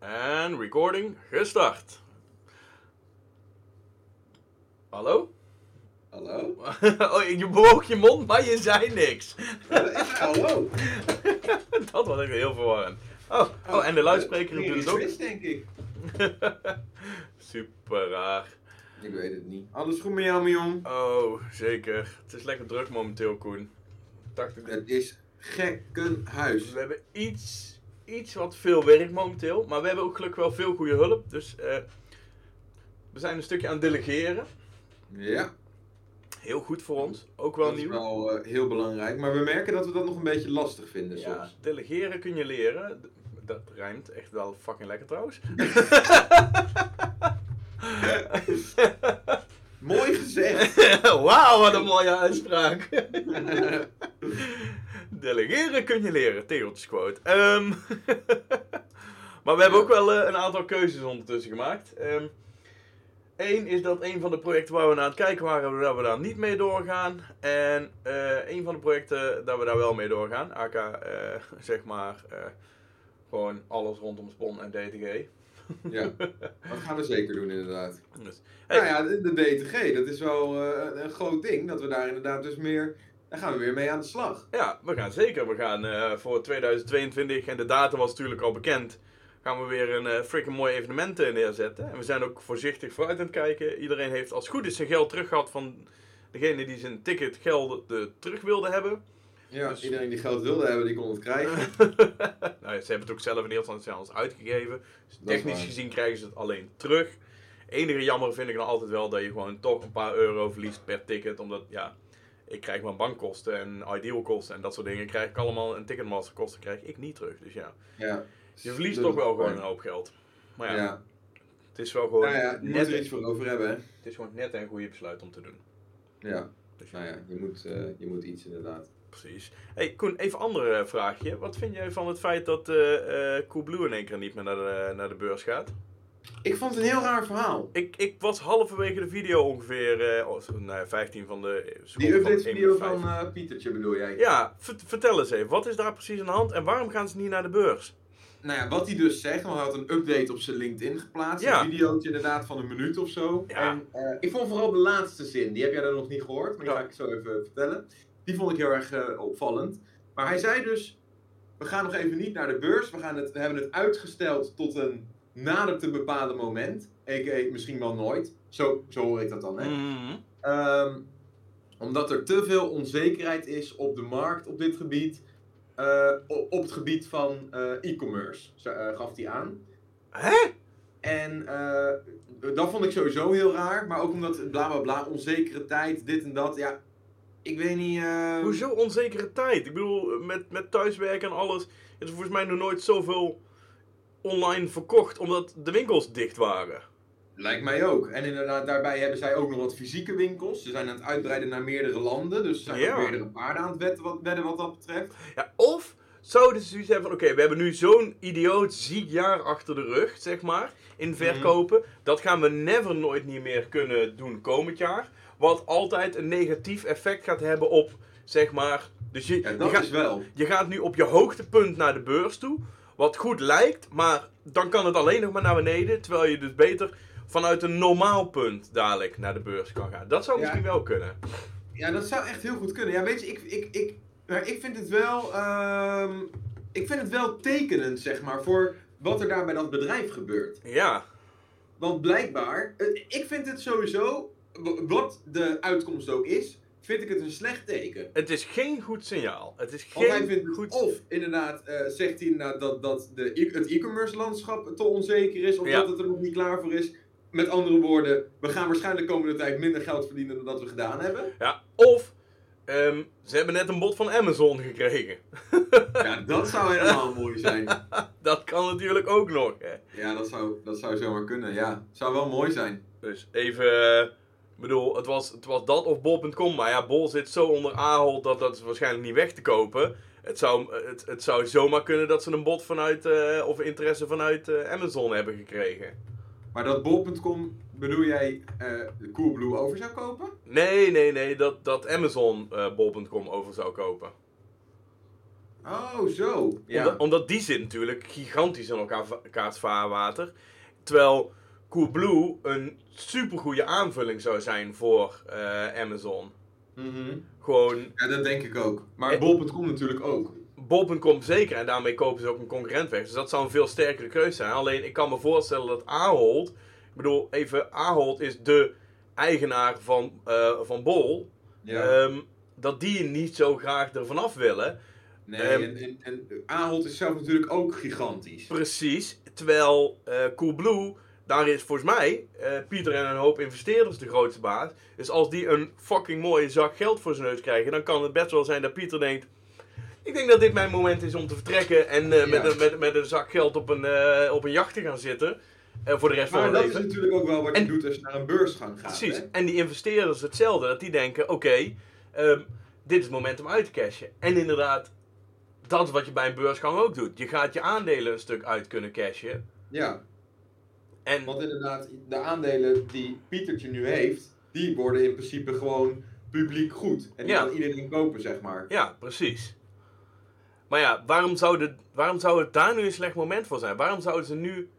En recording gestart. Hallo? Hallo? Oh, je bewoog je mond, maar je zei niks. Hallo? Dat was echt heel verwarrend. Oh, oh en de luidspreker doet het ook. Denk ik. Super raar. Ik weet het niet. Alles goed met jou, mijn jong? Oh, zeker. Het is lekker druk momenteel, Koen. 80 Het is gekkenhuis. We hebben iets, iets wat veel werk momenteel, maar we hebben ook gelukkig wel veel goede hulp. Dus eh, we zijn een stukje aan het delegeren. Ja, Heel goed voor ons. Ook wel dat is nieuw. wel eh, heel belangrijk. Maar we merken dat we dat nog een beetje lastig vinden Ja, soms. delegeren kun je leren. Dat rijmt echt wel fucking lekker trouwens. Mooi gezegd. Wauw, wat een mooie uitspraak. Delegeren kun je leren, tegeltjesquote. Ehm maar we hebben ook wel eh, een aantal keuzes ondertussen gemaakt. Eén is dat een van de projecten waar we naar aan het kijken waren, dat we daar niet mee doorgaan. En eh een van de projecten dat we daar wel mee doorgaan. AK, eh, zeg maar, gewoon alles rondom Spon en DTG. ja, dat gaan we zeker doen inderdaad. Dus, hey, Nou ja, de, de DTG, dat is wel een groot ding. Dat we daar inderdaad dus meer... Daar gaan we weer mee aan de slag. Ja, we gaan zeker. We gaan eh, voor 2022, en de datum was natuurlijk al bekend, gaan we weer een uh, freaking mooi evenement eh, neerzetten. En we zijn ook voorzichtig vooruit aan het kijken. Iedereen heeft als goed is zijn geld terug gehad van degene die zijn ticket geld eh, terug wilde hebben. Ja, Dus- iedereen die geld wilde hebben, die kon het krijgen. nou, ja, ze hebben het ook zelf in aan ons uitgegeven. Dus technisch gezien krijgen ze het alleen terug. Enige jammer vind ik dan altijd wel dat je gewoon toch een paar euro verliest per ticket. Omdat, ja, ik krijg mijn bankkosten en ideal kosten en dat soort dingen krijg ik allemaal. En ticketmasterkosten krijg ik niet terug. Dus ja, Ja. je verliest Dus- toch wel gewoon een hoop geld. Maar ja, Ja, het is wel gewoon nou ja, je moet net, er iets voor over hebben, hè. het is gewoon net een goede besluit om te doen. Ja, Dus nou ja, je moet, eh, je moet iets inderdaad. Precies. Hey Koen, even een ander eh, vraagje. Wat vind jij van het feit dat eh eh Coolblue in één keer niet meer naar de, naar de beurs gaat? Ik vond het een heel raar verhaal. Ik, ik was halverwege de video ongeveer, eh, oh, nou ja, 15 van de... Die seconden update video van 51. eh, Pietertje bedoel jij? Ja, vert- vertel eens even, wat is daar precies aan de hand en waarom gaan ze niet naar de beurs? Nou ja, wat hij dus zegt, want hij had een update op zijn LinkedIn geplaatst. Ja. Een videootje inderdaad van een minuut of zo. Ja. En eh, ik vond vooral de laatste zin, die heb jij dan nog niet gehoord, maar die Ja. ga ik zo even vertellen. Die vond ik heel erg eh, opvallend. Maar hij zei dus, we gaan nog even niet naar de beurs. We, gaan het, we hebben het uitgesteld tot een nader te bepalen moment. A.k.a. misschien wel nooit. Zo, zo hoor ik dat dan, hè. Mhm. Ehm, omdat er te veel onzekerheid is op de markt op dit gebied. eh, op het gebied van eh, e-commerce, eh, gaf hij aan. Hè? En dat vond ik sowieso heel raar. Maar ook omdat bla bla bla, onzekere tijd, dit en dat. Ja, ik weet niet. eh, Hoezo onzekere tijd? Ik bedoel, met, met thuiswerken en alles is er volgens mij nog nooit zoveel online verkocht omdat de winkels dicht waren. Lijkt mij ook. En inderdaad, daarbij hebben zij ook nog wat fysieke winkels. Ze zijn aan het uitbreiden naar meerdere landen. Dus ze zijn Ja. ook meerdere paarden aan het wetten wat, wedden wat dat betreft. Ja, of zouden ze zoiets hebben van, oké, we hebben nu zo'n idioot ziek jaar achter de rug, zeg maar, in verkopen. Dat gaan we never nooit niet meer kunnen doen komend jaar. Wat altijd een negatief effect gaat hebben op, zeg maar... Dus je, Ja, je, dat gaat, is wel. je gaat nu op je hoogtepunt naar de beurs toe, wat goed lijkt, maar dan kan het alleen nog maar naar beneden. Terwijl je dus beter vanuit een normaal punt dadelijk naar de beurs kan gaan. Dat zou Ja. misschien wel kunnen. Ja, dat zou echt heel goed kunnen. Ja, weet je, ik, ik, ik, maar ik vind het wel. ehm, ik vind het wel tekenend, zeg maar, voor wat er daar bij dat bedrijf gebeurt. Ja, Want blijkbaar, eh, ik vind het sowieso, wat de uitkomst ook is, vind ik het een slecht teken. het is geen goed signaal. Het is hij geen vindt, goed... of inderdaad, eh, zegt hij inderdaad dat, dat de, e- het e-commerce landschap te onzeker is, of Ja. dat het er nog niet klaar voor is. Met andere woorden, we gaan waarschijnlijk de komende tijd minder geld verdienen dan dat we gedaan hebben. Ja, of ehm, ze hebben net een bod van Amazon gekregen. Ja, dat zou helemaal mooi zijn. Dat kan natuurlijk ook nog. Hè. Ja, dat zou, dat zou zomaar kunnen. Ja, zou wel mooi zijn. Dus even, eh, ik bedoel, het was, het was dat of bol.com. Maar ja, bol zit zo onder Ahold dat dat is waarschijnlijk niet weg te kopen. Het zou, het, het zou zomaar kunnen dat ze een bod vanuit, eh, of interesse vanuit eh, Amazon hebben gekregen. Maar dat bol.com, bedoel jij de Coolblue over zou kopen? Nee, nee, nee, dat, dat Amazon bol.com over zou kopen. Oh, zo. Ja. Omdat, omdat die zit natuurlijk gigantisch in elkaar, elkaars vaarwater. Terwijl Coolblue een supergoeie aanvulling zou zijn voor eh, Amazon. Mhm. Gewoon, ja, dat denk ik ook. Maar Eh, bol.com natuurlijk ook. Bol.com zeker en daarmee kopen ze ook een concurrent weg. Dus dat zou een veel sterkere keuze zijn. Alleen ik kan me voorstellen dat Ahold, ik bedoel even, Ahold is de eigenaar van, eh, van Bol. Ja. Ehm, dat die niet zo graag ervan af willen. nee, ehm, en, en, en Ahold is zelf natuurlijk ook gigantisch. Precies. Terwijl eh Coolblue, daar is volgens mij eh, Pieter en een hoop investeerders de grootste baas. Dus als die een fucking mooie zak geld voor zijn neus krijgen, dan kan het best wel zijn dat Pieter denkt. Ik denk dat dit mijn moment is om te vertrekken en eh, met, een, met, met een zak geld op een, eh, op een jacht te gaan zitten. voor de rest van Maar mijn dat is leven. natuurlijk ook wel wat je doet als je naar een beursgang gaat. Precies. Hè? En die investeerders hetzelfde. Dat die denken, oké, ehm, dit is het moment om uit te cashen. En inderdaad, dat is wat je bij een beursgang ook doet. Je gaat je aandelen een stuk uit kunnen cashen. Ja, En want inderdaad, de aandelen die Pietertje nu heeft, die worden in principe gewoon publiek goed. En die Ja. kan iedereen kopen, zeg maar. Ja, precies. Maar ja, waarom zou, de, waarom zou het daar nu een slecht moment voor zijn? Waarom zouden ze nu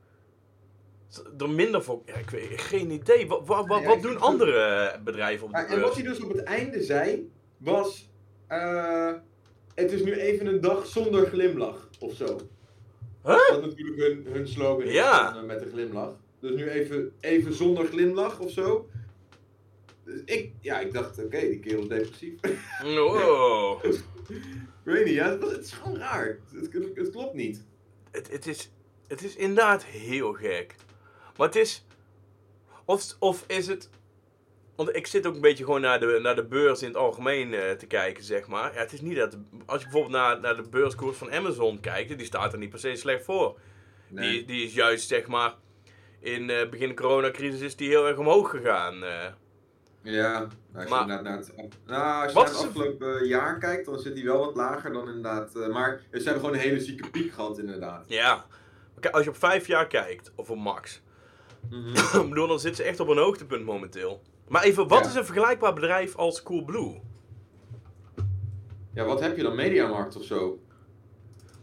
er minder voor... Ja, ik weet geen idee. Wat, wat, wat, doen andere eh, bedrijven op de Ja, en wat hij dus op het einde zei, was... eh, het is nu even een dag zonder glimlach, of zo. Huh? Dat natuurlijk hun, hun slogan is, Ja. van, eh, met een glimlach. Dus nu even, even zonder glimlach, of zo. Dus ik, ja, ik dacht, oké, die kerel is depressief. Wow. ik weet niet, ja, het, het is gewoon raar. Het, het, het klopt niet. het, het, is, het is inderdaad heel gek. Maar het is... Of, of is het... Want ik zit ook een beetje gewoon naar de, naar de beurs in het algemeen eh, te kijken, zeg maar. Ja, het is niet dat... Als je bijvoorbeeld naar, naar de beurskoers van Amazon kijkt, die staat er niet per se slecht voor. Die, die is juist, zeg maar, in eh begin de coronacrisis is die heel erg omhoog gegaan. eh. Ja, als je Maar- naar, naar het, nou, als je naar het afgelopen jaar kijkt, dan zit hij wel wat lager dan inderdaad. maar ze hebben gewoon een hele zieke piek gehad, inderdaad. ja. Als je op vijf jaar kijkt, of op max, ik bedoel, dan zit ze echt op een hoogtepunt momenteel. Maar even, wat Ja. is een vergelijkbaar bedrijf als Coolblue? Ja, wat heb je dan? Mediamarkt of zo?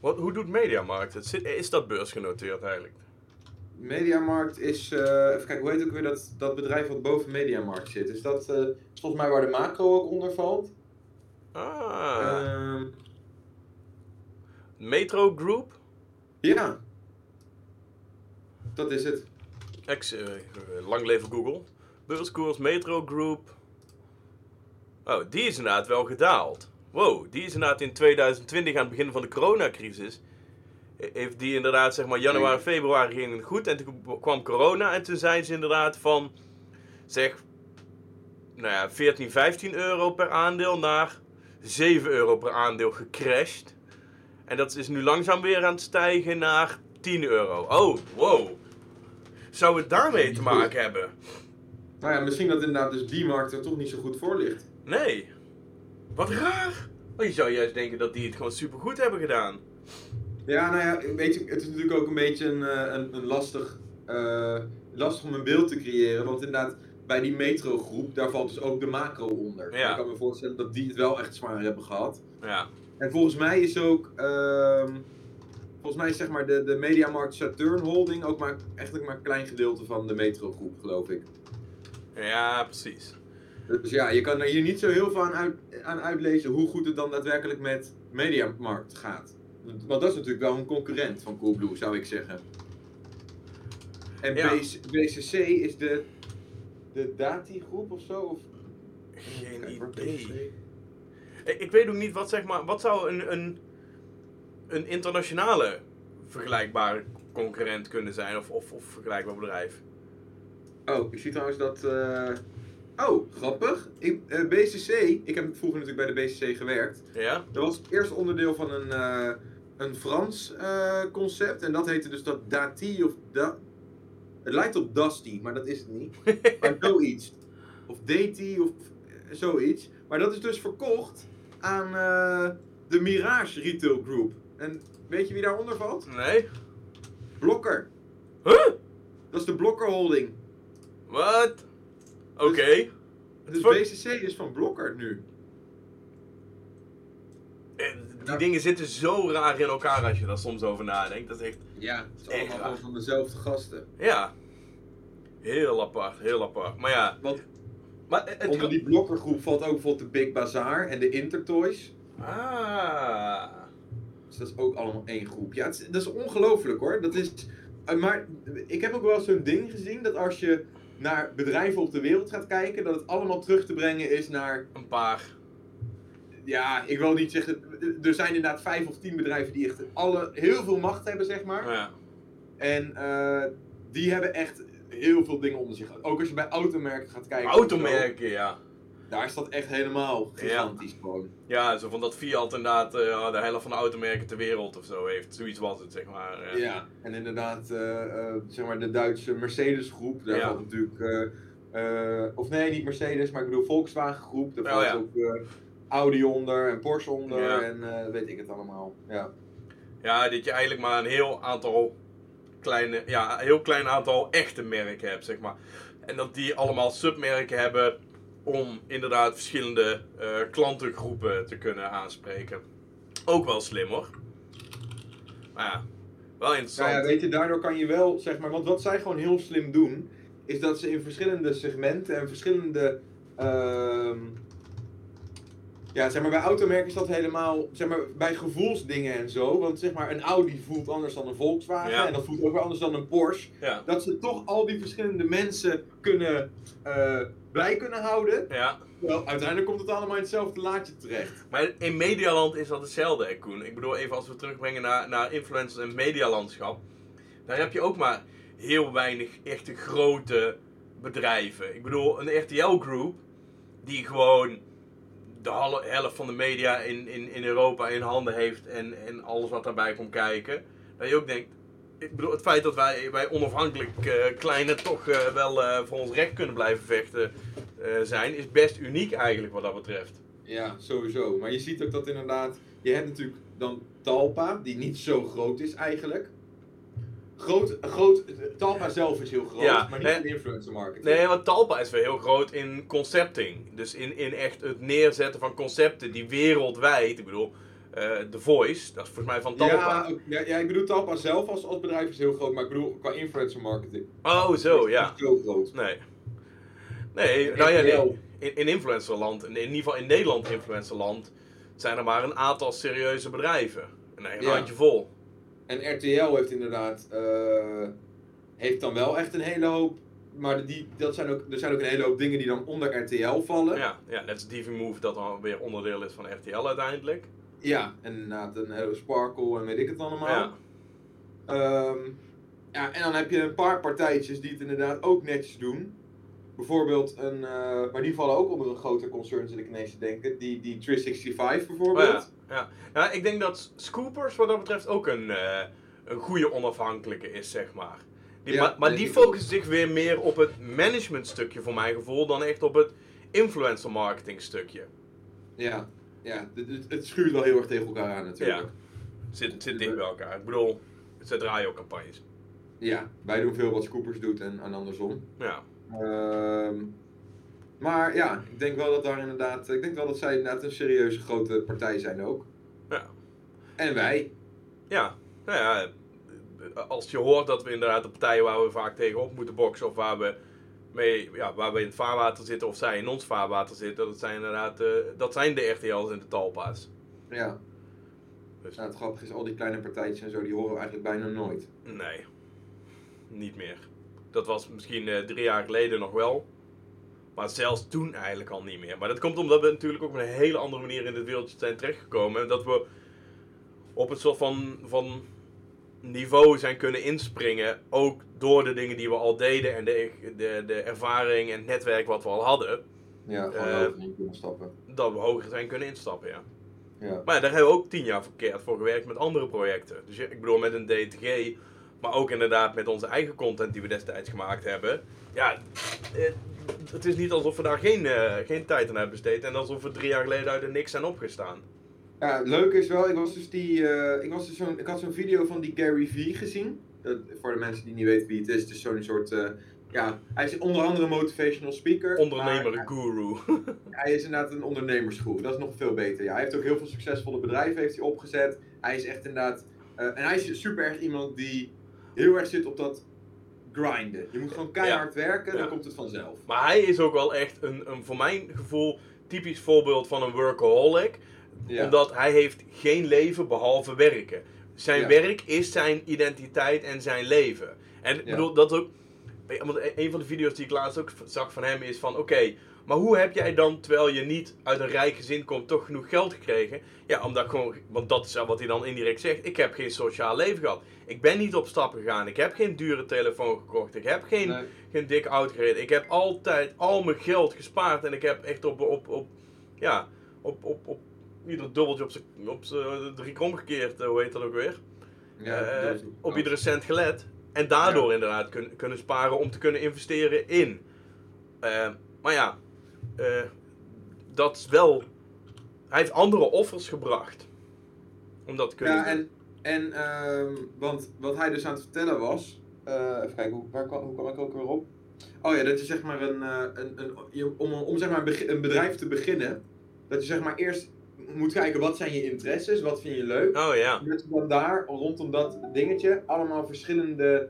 Wat, hoe doet Mediamarkt het? Is dat beursgenoteerd eigenlijk? Mediamarkt is, eh, even kijken, hoe heet ook weer dat, dat bedrijf wat boven Mediamarkt zit? Is dat eh, volgens mij waar de macro ook onder valt? Ah, Ehm, Metro Group? ja. Dat is het. Ex, eh, lang leven Google. Beurskoers Metro Group. Oh, die is inderdaad wel gedaald. Wow, die is inderdaad in 2020 aan het begin van de coronacrisis. eh, Heeft die inderdaad, zeg maar, januari, februari ging het goed. En toen kwam corona en toen zijn ze inderdaad van, zeg, nou ja, 14, 15 euro per aandeel naar 7 euro per aandeel gecrashed. En dat is nu langzaam weer aan het stijgen naar 10 euro. Oh, wow. Zou het daarmee te maken hebben? Nou ja, misschien dat inderdaad dus die markt er toch niet zo goed voor ligt. Nee. Wat raar. Oh, je zou juist denken dat die het gewoon supergoed hebben gedaan. Ja, nou ja, weet je, het is natuurlijk ook een beetje een, eh, een, een lastig, eh, lastig om een beeld te creëren. Want inderdaad, bij die metrogroep, daar valt dus ook de macro onder. Ja. Ik kan me voorstellen dat die het wel echt zwaar hebben gehad. Ja. En volgens mij is ook, ehm, volgens mij is zeg maar de, de Mediamarkt Saturn Holding ook maar, eigenlijk maar een klein gedeelte van de metrogroep, geloof ik. Ja, precies. Dus ja, je kan er hier niet zo heel veel aan, uit, aan uitlezen hoe goed het dan daadwerkelijk met Mediamarkt gaat. Want dat is natuurlijk wel een concurrent van Coolblue, zou ik zeggen. En Ja. BCC is de, de Dati-groep of zo? Of, Geen Kijk, idee. Ik, ik weet ook niet wat zeg maar. Wat zou een, een, een internationale vergelijkbare concurrent kunnen zijn? Of, of, of vergelijkbaar bedrijf? Oh, ik zie trouwens dat. eh, Oh, grappig. Ik, eh, BCC, ik heb vroeger natuurlijk bij de BCC gewerkt. Ja? Dat was het eerste onderdeel van een, eh, een Frans concept. En dat heette dus dat Dati of da Het lijkt op Dusty, maar dat is het niet. Maar zoiets. Of Dati of zoiets. Maar dat is dus verkocht aan de Mirage Retail Group. En weet je wie daaronder valt? Nee? Blokker. Huh? Dat is de Blokker Holding. Wat? Oké. Dus Fuck. BCC is van Blokker nu. Eh, die dingen zitten zo raar in elkaar als je daar soms over nadenkt. Dat is echt, Ja, het is Echt allemaal van dezelfde gasten. ja. Heel apart, heel apart. Maar ja, Want maar het... onder die blokkergroep valt ook bijvoorbeeld de Big Bazaar en de Intertoys. Ah. Dus dat is ook allemaal één groep. Ja, het is, dat is ongelooflijk hoor. Dat is, eh, maar ik heb ook wel zo'n ding gezien dat als je naar bedrijven op de wereld gaat kijken, dat het allemaal terug te brengen is naar. Een paar. Ja, ik wil niet zeggen. Er zijn inderdaad vijf of tien bedrijven die echt alle, heel veel macht hebben, zeg maar. Ja. En eh, die hebben echt heel veel dingen onder zich. Ook als je bij automerken gaat kijken. Automerken, ja. Daar is dat echt helemaal gigantisch gewoon. Ja, zo van dat Fiat inderdaad eh, de helft van de automerken ter wereld of zo heeft. Zoiets was het, zeg maar. eh. Ja, en inderdaad, eh, zeg maar de Duitse Mercedes groep, daar Ja. valt natuurlijk, of nee, niet Mercedes, maar ik bedoel Volkswagen groep, daar Oh, valt ja. ook Audi onder en Porsche onder en weet ik het allemaal. Ja. Ja, dat je eigenlijk maar een heel aantal kleine, ja, een heel klein aantal echte merken hebt, zeg maar. En dat die allemaal submerken hebben om inderdaad verschillende eh, klantengroepen te kunnen aanspreken. Ook wel slim hoor. Maar ja, wel interessant. Nou ja, weet je, daardoor kan je wel, zeg maar, want wat zij gewoon heel slim doen, is dat ze in verschillende segmenten en verschillende, ehm, ja, zeg maar, bij automerken is dat helemaal, zeg maar, bij gevoelsdingen en zo, want zeg maar, een Audi voelt anders dan een Volkswagen Ja. en dat voelt ook weer anders dan een Porsche. Ja, dat ze toch al die verschillende mensen kunnen, eh, blij kunnen houden. ja. Wel, uiteindelijk komt het allemaal in hetzelfde laadje terecht. Maar in Medialand is dat hetzelfde, Koen. Ik bedoel, even als we terugbrengen naar, naar influencers en medialandschap. Daar heb je ook maar heel weinig echte grote bedrijven. Ik bedoel, een RTL Group, die gewoon de helft van de media in, in, in Europa in handen heeft en, en alles wat daarbij komt kijken. Dat je ook denkt, ik bedoel, het feit dat wij, wij onafhankelijk eh, kleine toch eh, wel eh, voor ons recht kunnen blijven vechten zijn, is best uniek eigenlijk wat dat betreft. Ja, sowieso. Maar je ziet ook dat inderdaad, je hebt natuurlijk dan Talpa, die niet zo groot is eigenlijk. Groot, groot, Talpa zelf is heel groot, Ja, maar niet in influencer marketing. Nee, want Talpa is weer heel groot in concepting. Dus in, in echt het neerzetten van concepten die wereldwijd, ik bedoel, eh The Voice, dat is volgens mij van Talpa. Ja, ja, ja, ik bedoel Talpa zelf als, als bedrijf is heel groot, maar ik bedoel qua influencer marketing. Oh, zo, is ja. niet Zo groot. Nee. Nee, nou ja, nee. In, in influencerland, in, in ieder geval in Nederland influencerland, zijn er maar een aantal serieuze bedrijven. Nee, een Ja. handje vol. En RTL heeft inderdaad, eh, heeft dan wel echt een hele hoop, maar die, dat zijn ook, er zijn ook een hele hoop dingen die dan onder RTL vallen. Ja, ja, net als Move dat dan weer onderdeel is van RTL uiteindelijk. Ja, en inderdaad een Sparkle en weet ik het allemaal. Ja. Ehm, ja, en dan heb je een paar partijtjes die het inderdaad ook netjes doen. Bijvoorbeeld een, eh, maar die vallen ook onder een groter concern, zit ik ineens te denken. Die, die 365 bijvoorbeeld. Oh ja, ja. ja, ik denk dat Scoopers wat dat betreft ook een, eh, een goede onafhankelijke is, zeg maar. Die, Ja, maar die focussen zich weer meer op het managementstukje, voor mijn gevoel, dan echt op het influencer marketing stukje. Ja, ja het, het, het schuurt wel heel erg tegen elkaar aan natuurlijk. Ja. Zit, zit dicht bij elkaar. Ik bedoel, ze draaien ook campagnes. Ja, wij doen veel wat Scoopers doet en, en andersom. Ja. Ehm, maar ja, ik denk wel dat daar inderdaad, ik denk wel dat zij inderdaad een serieuze grote partij zijn ook. Ja. En wij. Ja, nou ja, als je hoort dat we inderdaad de partijen waar we vaak tegenop moeten boksen, of waar we, mee, ja, waar we in het vaarwater zitten, of zij in ons vaarwater zitten, dat zijn inderdaad, eh, dat zijn de RTL's en de Talpa's. Ja. Dus- Nou, het grappige is, al die kleine partijtjes en zo, die horen we eigenlijk bijna nooit. Nee, niet meer. Dat was misschien eh, drie jaar geleden nog wel. Maar zelfs toen eigenlijk al niet meer. Maar dat komt omdat we natuurlijk ook op een hele andere manier in dit wereldje zijn terechtgekomen. En dat we op een soort van, van niveau zijn kunnen inspringen. Ook door de dingen die we al deden en de, de, de ervaring en het netwerk wat we al hadden. Ja, gewoon Eh, overheen kunnen stappen. Dat we hoger zijn kunnen instappen, ja. Ja. Maar ja, daar hebben we ook tien jaar verkeerd voor gewerkt met andere projecten. Dus ja, ik bedoel met een DTG, maar ook inderdaad met onze eigen content die we destijds gemaakt hebben. Ja, eh, het is niet alsof we daar geen, eh, geen tijd aan hebben besteed en alsof we drie jaar geleden uit het niks zijn opgestaan. Ja, leuk is wel, ik, was dus die, eh, ik, was dus zo'n, ik had zo'n video van die Gary Vee gezien. Dat, voor de mensen die niet weten wie het is, is zo'n soort ja, hij is onder andere motivational speaker. Ondernemer guru. Hij is inderdaad een ondernemersgroep. Dat is nog veel beter. Ja, hij heeft ook heel veel succesvolle bedrijven heeft hij opgezet. Hij is echt inderdaad... en hij is super erg iemand die heel erg zit op dat grinden. Je moet gewoon keihard werken, Ja. dan komt het vanzelf. Maar hij is ook wel echt een, een voor mijn gevoel typisch voorbeeld van een workaholic. Ja. Omdat hij heeft geen leven behalve werken. Zijn werk is zijn identiteit en zijn leven. En ik bedoel, dat ook... Want een van de video's die ik laatst ook zag van hem is van... Oké, maar hoe heb jij dan, terwijl je niet uit een rijk gezin komt, toch genoeg geld gekregen? Ja, omdat ik gewoon... Want dat is wat hij dan indirect zegt. Ik heb geen sociaal leven gehad. Ik ben niet op stappen gegaan. Ik heb geen dure telefoon gekocht. Ik heb geen Nee. geen dik auto gereden. Ik heb altijd al mijn geld gespaard en ik heb echt op, op, op ja, op, op, op ieder dubbeltje op zijn op drie krom gekeerd, eh, hoe heet dat ook weer? Ja, Eh, op iedere cent gelet. En daardoor inderdaad kun, kunnen sparen om te kunnen investeren in. Eh, maar ja, eh, dat is wel. Hij heeft andere offers gebracht. Om dat te kunnen Ja, doen. en, en ehm, want wat hij dus aan het vertellen was. eh, even kijken, hoe, waar, kwam- hoe kwam ik ook weer op? Oh ja, dat je zeg maar een. eh, een, een je, om, om zeg maar een, bedrijf te beginnen. Dat je zeg maar eerst moet kijken wat zijn je interesses, wat vind je leuk. Oh ja. Dat je dan daar rondom dat dingetje allemaal verschillende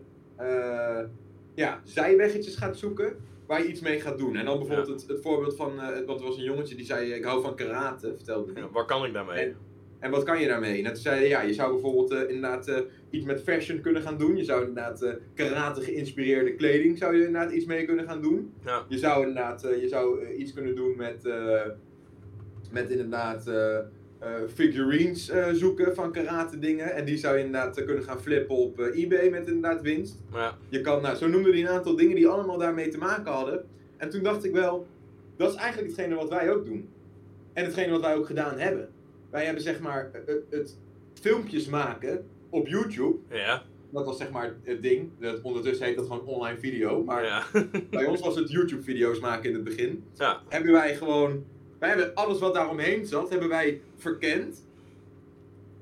ja, zijweggetjes gaat zoeken. Waar je iets mee gaat doen. En dan bijvoorbeeld het, het voorbeeld van. eh, want er was een jongetje die zei: Ik hou van karate, vertelde hij. ja. Waar kan ik daarmee? En, en wat kan je daarmee? En toen zei hij, ja, je zou bijvoorbeeld eh, inderdaad eh, iets met fashion kunnen gaan doen. Je zou inderdaad karate geïnspireerde kleding zou je inderdaad iets mee kunnen gaan doen. Ja. Je zou inderdaad je zou, iets kunnen doen met, met inderdaad eh, figurines eh, zoeken van karate dingen. En die zou je inderdaad eh, kunnen gaan flippen op eBay met inderdaad winst. Ja. Je kan, nou, zo noemde hij een aantal dingen die allemaal daarmee te maken hadden. En toen dacht ik wel, dat is eigenlijk hetgene wat wij ook doen. En hetgene wat wij ook gedaan hebben. Wij hebben zeg maar het, het filmpjes maken op YouTube. Ja. Dat was zeg maar het ding. Dat, ondertussen heet dat gewoon online video. Maar Ja. bij ons was het YouTube video's maken in het begin. ja. Hebben wij gewoon, wij hebben alles wat daaromheen zat, hebben wij verkend.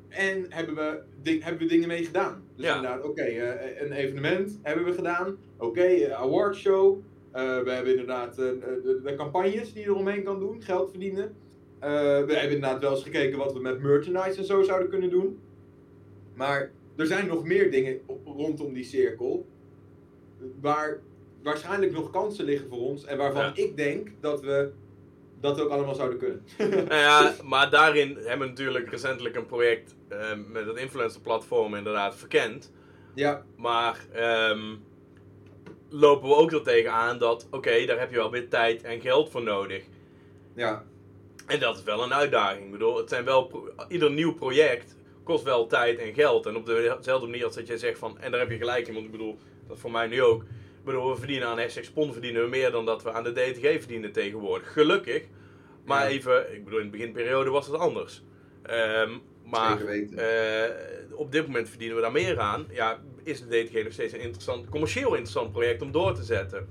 En hebben we, ding, hebben we dingen mee gedaan. Dus Ja. inderdaad, oké, eh, een evenement hebben we gedaan. Oké, eh, awardshow. Eh, we hebben inderdaad eh, de, de campagnes die je eromheen kan doen, geld verdienen. Eh, we hebben inderdaad wel eens gekeken wat we met merchandise en zo zouden kunnen doen. Maar er zijn nog meer dingen op- rondom die cirkel. Waar waarschijnlijk nog kansen liggen voor ons. En waarvan Ja. ik denk dat we dat ook allemaal zouden kunnen. Nou ja, maar daarin hebben we natuurlijk recentelijk een project eh, met het influencer platform inderdaad verkend. ja, Maar ehm, lopen we ook er tegenaan dat, oké, daar heb je wel weer tijd en geld voor nodig. ja, En dat is wel een uitdaging. Ik bedoel, het zijn wel pro- ieder nieuw project kost wel tijd en geld. En op dezelfde manier als dat jij zegt van, en daar heb je gelijk in, want ik bedoel, dat is voor mij nu ook. Bedoel, we verdienen aan hashtag Spon verdienen we meer dan dat we aan de DTG verdienen tegenwoordig. Gelukkig. Maar Ja. even, ik bedoel, in de beginperiode was het anders. Ehm, maar eh, op dit moment verdienen we daar meer aan. Ja, is de DTG nog steeds een interessant, commercieel interessant project om door te zetten.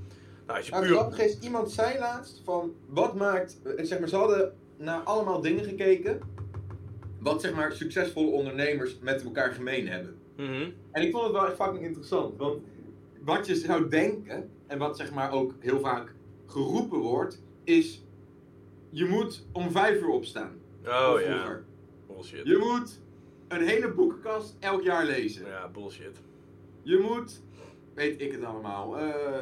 Nou, als je Nou, puur... grappige is, iemand zei laatst van wat maakt. eh, Zeg maar, ze hadden naar allemaal dingen gekeken. Wat zeg maar succesvolle ondernemers met elkaar gemeen hebben. Mhm. En ik vond het wel echt fucking interessant. Want wat je zou denken, en wat zeg maar ook heel vaak geroepen wordt, is. Je moet om vijf uur opstaan. Oh ja, bullshit. Je moet een hele boekenkast elk jaar lezen. Ja, bullshit. Je moet, weet ik het allemaal, eh,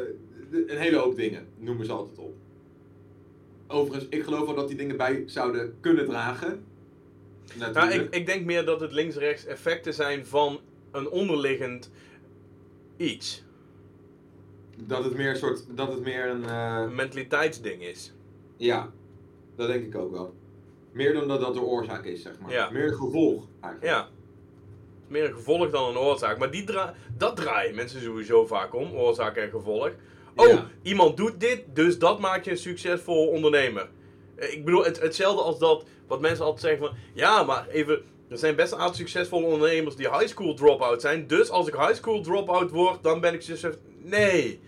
een hele hoop dingen noemen ze altijd op. Overigens, ik geloof wel dat die dingen bij zouden kunnen dragen. Nou, ik, ik denk meer dat het links-rechts effecten zijn van een onderliggend iets. Dat het meer een soort, dat het meer een, eh, Een mentaliteitsding is. ja, dat denk ik ook wel. Meer dan dat dat de oorzaak is, zeg maar. Ja. Meer een gevolg, eigenlijk. Ja. Meer een gevolg dan een oorzaak. Maar die dra dat draaien mensen sowieso vaak om. Oorzaak en gevolg. Oh, Ja. iemand doet dit, dus dat maakt je een succesvol ondernemer. Eh, Ik bedoel, het, hetzelfde als dat wat mensen altijd zeggen van... Ja, maar even... Er zijn best een aantal succesvolle ondernemers die high school drop-out zijn. Dus als ik high school drop-out word, dan ben ik succesvol. Nee.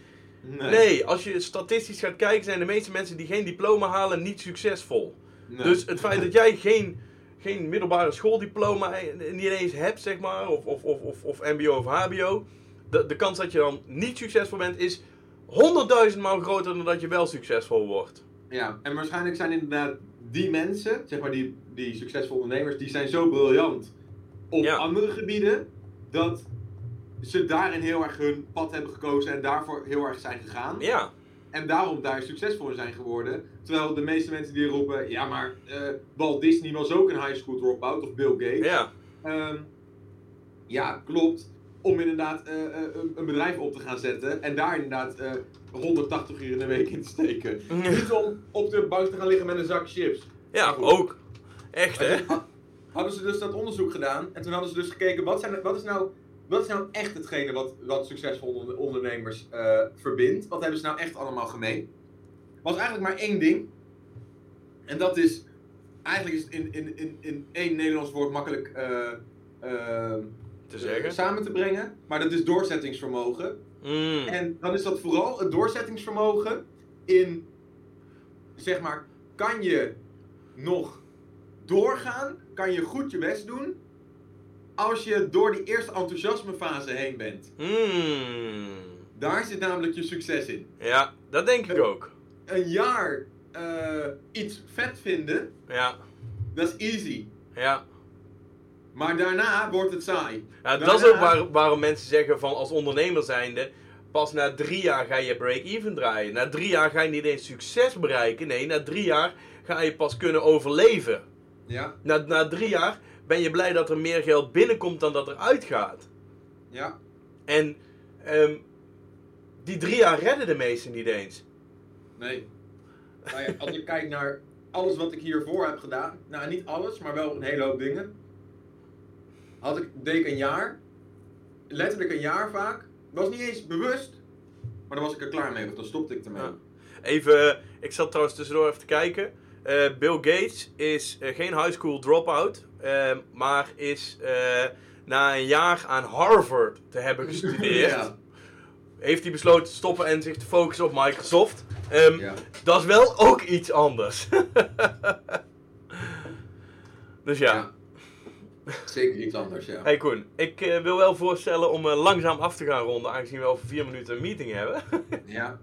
Nee. Nee, als je statistisch gaat kijken, zijn de meeste mensen die geen diploma halen niet succesvol. Nee. Dus het feit dat jij geen, geen middelbare schooldiploma niet eens hebt, zeg maar, of, of, of, of, of MBO of HBO, de, de kans dat je dan niet succesvol bent is honderdduizend maal groter dan dat je wel succesvol wordt. Ja, en waarschijnlijk zijn inderdaad die mensen, zeg maar die, die succesvolle ondernemers, die zijn zo briljant op Ja. andere gebieden, dat ze daarin heel erg hun pad hebben gekozen en daarvoor heel erg zijn gegaan. Ja, En daarom daar succesvol in zijn geworden. Terwijl de meeste mensen die roepen, ja maar eh, Walt Disney was ook een high school dropout, of Bill Gates. ja, Ehm, ja, klopt. Om inderdaad eh, eh, een- een bedrijf op te gaan zetten en daar inderdaad eh 180 uur in de week in te steken. Niet om op de bank te gaan liggen met een zak chips. ja, ook. Echt, hè? Hadden ze dus dat onderzoek gedaan en toen hadden ze dus gekeken wat, zijn, wat, is, nou, wat is nou echt hetgene wat, wat succesvolle onder- ondernemers eh, verbindt. Wat hebben ze nou echt allemaal gemeen? was eigenlijk maar één ding. En dat is, eigenlijk is het in, in, in, in één Nederlands woord makkelijk eh, eh, Te zeggen. samen te brengen. Maar dat is doorzettingsvermogen. Mm. En dan is dat vooral het doorzettingsvermogen in, zeg maar, kan je nog doorgaan? Kan je goed je best doen? Als je door die eerste enthousiasmefase heen bent. Mm. Daar zit namelijk je succes in. Ja, dat denk ik ook. Een jaar eh, iets vet vinden, Ja, dat is easy. ja. Maar daarna wordt het saai. ja dat is ook waar, waarom mensen zeggen van als ondernemer zijnde, pas na drie jaar ga je break-even draaien. Na drie jaar ga je niet eens succes bereiken. Nee, na drie jaar ga je pas kunnen overleven. Ja, Na, na drie jaar ben je blij dat er meer geld binnenkomt dan dat er uitgaat. ja. En ehm, die drie jaar redden de meesten niet eens. Nee. Nou ja, als ik kijk naar alles wat ik hiervoor heb gedaan, nou niet alles, maar wel een hele hoop dingen. Had ik, deed ik een jaar, letterlijk een jaar vaak. Was niet eens bewust, maar dan was ik er klaar mee, want dan stopte ik ermee. Ja. Even, ik zat trouwens tussendoor even te kijken. Eh, Bill Gates is eh, geen high school dropout, eh, maar is eh, na een jaar aan Harvard te hebben gestudeerd, ja. heeft hij besloten te stoppen en zich te focussen op Microsoft. Ehm, ja. Dat is wel ook iets anders. dus ja. Ja. Zeker iets anders, ja. Hey Koen, ik wil wel voorstellen om langzaam af te gaan ronden, aangezien we over vier minuten een meeting hebben. Ja,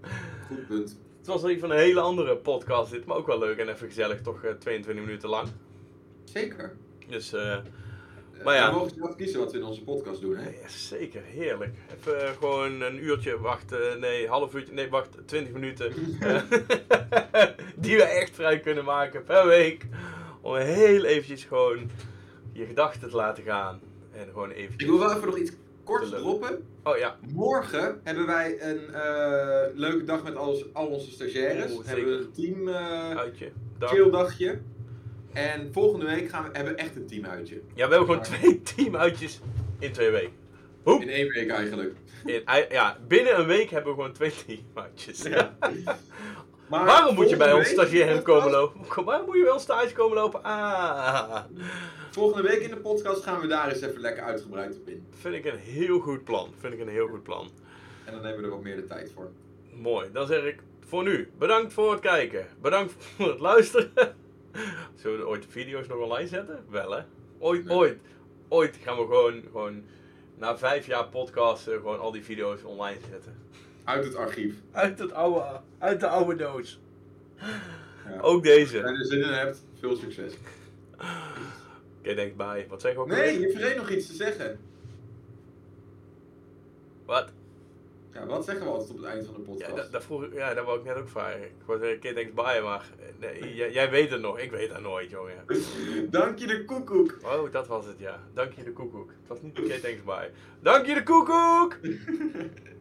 goed punt. Het was even een hele andere podcast dit, maar ook wel leuk en even gezellig, toch eh, 22 minuten lang. Zeker. Dus eh, Eh, Maar ja. We mogen zelf kiezen wat we in onze podcast doen, hè? ja, zeker, heerlijk. Even eh, gewoon een uurtje wachten, nee, half uurtje, nee, wacht, 20 minuten. eh, die we echt vrij kunnen maken per week. Om heel eventjes gewoon je gedachten te laten gaan. En gewoon eventjes... Ik wil wel even nog iets kort droppen. Oh ja, Morgen hebben wij een eh, leuke dag met al, al onze stagiaires. Oeh, hebben we een team eh uitje. Dag. chill dagje. En volgende week gaan we, hebben we echt een teamuitje. Ja, we hebben gewoon twee teamuitjes in twee weken. Hoe? In één week eigenlijk. In, ja, binnen een week hebben we gewoon twee teamuitjes. Ja. Maar Waarom moet je bij ons volgende week stagiair in de komen lopen? Waarom moet je bij ons stage komen lopen? Ah, Volgende week in de podcast gaan we daar eens even lekker uitgebreid op in. vind ik een heel goed plan. Vind ik een heel goed plan. En dan hebben we er wat meer de tijd voor. Mooi, dan zeg ik voor nu. Bedankt voor het kijken. Bedankt voor het luisteren. Zullen we ooit de video's nog online zetten? Wel hè? Ooit, Nee. ooit. Ooit gaan we gewoon, gewoon na vijf jaar podcasten gewoon al die video's online zetten. Uit het archief. Uit, het oude, uit de oude doos. Ja. Ook deze. Als je er zin in hebt, veel succes. Oké, denk bij. Wat zeg ik ook Nee, je vergeet nog iets te zeggen. Wat? Ja, wat zeggen we altijd op het eind van de Ja, podcast? dat, dat vroeg ja, dat wou ik net ook vragen. Ik wou zeggen, kid thanks bye, maar nee, jij, jij weet het nog. Ik weet dat nooit, jongen. Dank je de koekoek. Oh, dat was het, ja. Dank je de koekoek. Het was niet kid thanks bye. Dank je de koekoek!